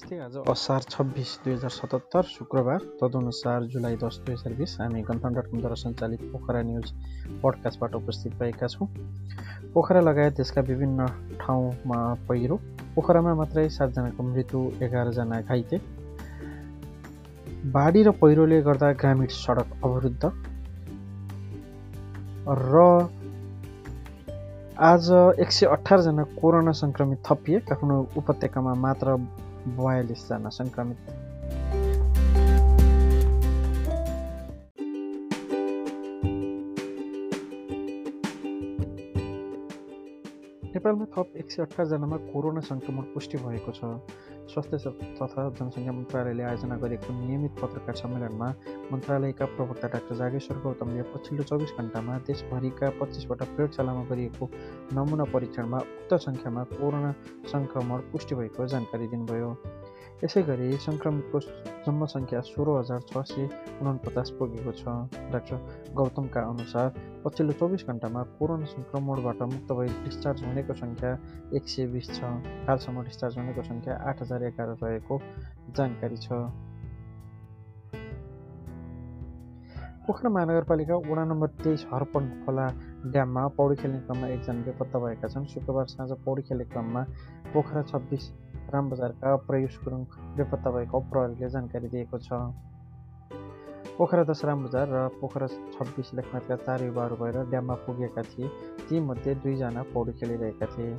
नमस्ते आज असार छब्बिस दुई हजार सतहत्तर शुक्रबार तदनुसार जुलाई दस दुई हजार बिस हामी गन्थन डट कमद्वारा सञ्चालित पोखरा न्युज पडकास्टबाट उपस्थित भएका छौँ। पोखरा लगायत देशका विभिन्न ठाउँमा पहिरो पोखरामा मात्रै सातजनाको मृत्यु एघारजना घाइते। बाढी र पहिरोले गर्दा ग्रामीण सडक अवरुद्ध। र आज एक सय अठारजना कोरोना सङ्क्रमित थपिए काठमाडौँ उपत्यकामा मात्र बयालिसजना सङ्क्रमित नेपालमा थप एक सय अठारजनामा कोरोना सङ्क्रमण पुष्टि भएको छ स्वास्थ्य तथा जनसङ्ख्या मन्त्रालयले आयोजना गरेको नियमित पत्रकार सम्मेलनमा मन्त्रालयका प्रवक्ता डाक्टर जागेश्वर गौतमले पछिल्लो चौबिस घन्टामा देशभरिका पच्चिसवटा प्रयोगशालामा गरिएको नमुना परीक्षणमा उक्त सङ्ख्यामा कोरोना सङ्क्रमण पुष्टि भएको जानकारी दिनुभयो। यसै गरी सङ्क्रमितको जम्मा सङ्ख्या सोह्र हजार छ सय उनपचास पुगेको छ। डाक्टर गौतमका अनुसार पछिल्लो चौबिस घन्टामा कोरोना सङ्क्रमणबाट मुक्त भई डिस्चार्ज हुनेको सङ्ख्या एक सय बिस छ। हालसम्म डिस्चार्ज हुनेको सङ्ख्या आठ हजार एघार रहेको जानकारी छ। पोखरा महानगरपालिका वडा नम्बर तेइस हर्पन खोला ड्याममा पौडी खेल्ने क्रममा एकजना बेपत्ता भएका छन्। शुक्रबार साँझ पौडी खेल्ने क्रममा पोखरा छब्बिस रामबजारका प्रयुष गुरुङ बेपत्ता भएको प्रहरीले जानकारी दिएको छ। पोखरा दस रामबजार र पोखरा छब्बिस लेखनाथका चार युवाहरू भएर ड्याममा पुगेका थिए। तीमध्ये दुईजना पौडी खेलिरहेका थिए।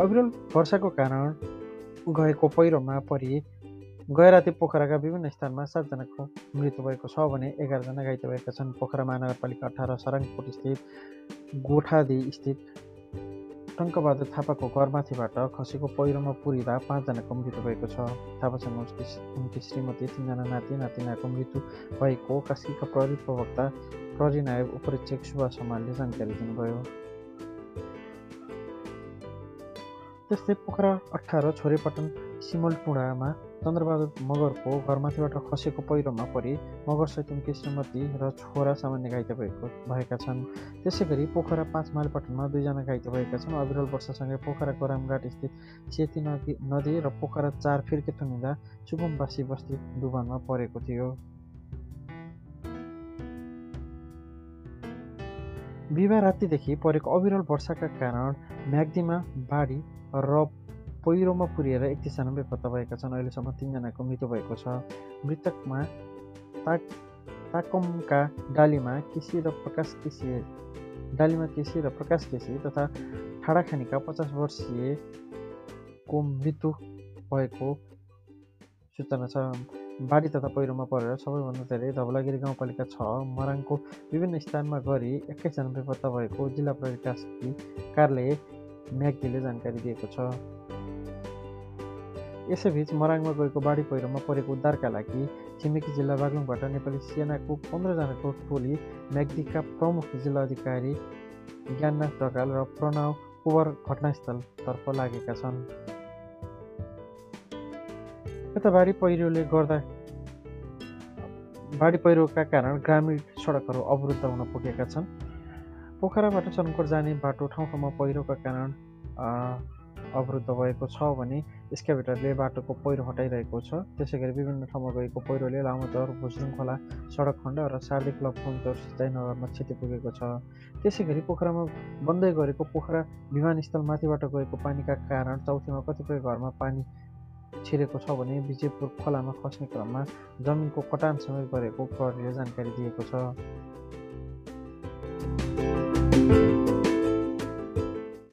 अविरल वर्षाको कारण गएको पहिरोमा परि गए राति पोखराका विभिन्न स्थानमा सातजनाको मृत्यु भएको छ भने एघारजना घाइते भएका छन्। पोखरा महानगरपालिका अठार सराङकोट स्थित गोठादी स्थित टङ्कबहादुर थापाको घरमाथिबाट खसेको पहिरोमा पुरिँदा पाँचजनाको मृत्यु भएको छ। थापासँग उसकी उनकी श्रीमती तिनजना नाति नातिनाको मृत्यु भएको कास्कीका प्रहरी प्रवक्ता प्रहरी नायब उपरीक्षक सुभाष समालले जानकारी दिनुभयो। त्यस्तै पोखरा अठार छोरेपटन सिमलटुँडामा चन्द्रबहादुर मगरको घरमाथिबाट खसेको पहिरोमा परि मगरसहित उनकी श्रीमती र छोरा सामान्य घाइते भएको भएका छन् त्यसै गरी पोखरा पाँच माइलपटनमा दुईजना घाइते भएका छन् अविरल वर्षसँगै पोखराको रामघाट स्थित सेती नदी नदी र पोखरा चार फिर्के थुनिँदा सुगमवासी बस्ती डुबानमा परेको थियो बिहिबार रातिदेखि परेको अविरल वर्षाका कारण म्याग्दीमा बाढी र पहिरोमा पुरिएर एकतिसजना बेपत्ता भएका छन् अहिलेसम्म तिनजनाको मृत्यु भएको छ मृतकमा ताक ताकमका डालीमा केसी र प्रकाश केसी डालीमा केसी र प्रकाश केसी तथा ठाडाखानीका पचास वर्षीयको मृत्यु भएको सूचना छ बाढी तथा पहिरोमा परेर सबैभन्दा धेरै धवलागिरी गाउँपालिका छ मराङको विभिन्न स्थानमा गरी एक्काइसजना बेपत्ता भएको जिल्ला प्रहरी कास्की कार्यालय म्याग्दीले जानकारी दिएको छ यसैबीच मराङमा गएको बाढी पहिरोमा परेको उद्धारका लागि छिमेकी जिल्ला बागलुङबाट नेपाली सेनाको पन्ध्रजनाको टोली म्याग्दीका प्रमुख जिल्ला अधिकारी ज्ञाननाथ ढकाल र प्रणव कुवर घटनास्थलतर्फ लागेका छन्। यता बाढी पहिरोले गर्दा बाढी पहिरोका कारण ग्रामीण सडकहरू अवरुद्ध हुन पुगेका छन्। पोखराबाट चनकोट जाने बाटो ठाउँ ठाउँमा पहिरोका कारण अवरुद्ध भएको छ भने एक्सकाभेटरले बाटोको पहिरो हटाइरहेको छ। त्यसै गरी विभिन्न ठाउँमा गएको पहिरोले लामोदर भुजरुङ खोला सडक खण्ड र सार्दी क्लब सिँचाइ नगरमा क्षति पुगेको छ। त्यसै गरी पोखरामा बन्दै गरेको पोखरा विमानस्थल माथिबाट गएको पानीका कारण चौथीमा कतिपय घरमा पानी छिरेको छ भने विजयपुर खोलामा खस्ने क्रममा जमिनको कटान समेत गरेको प्रहरीले जानकारी दिएको छ।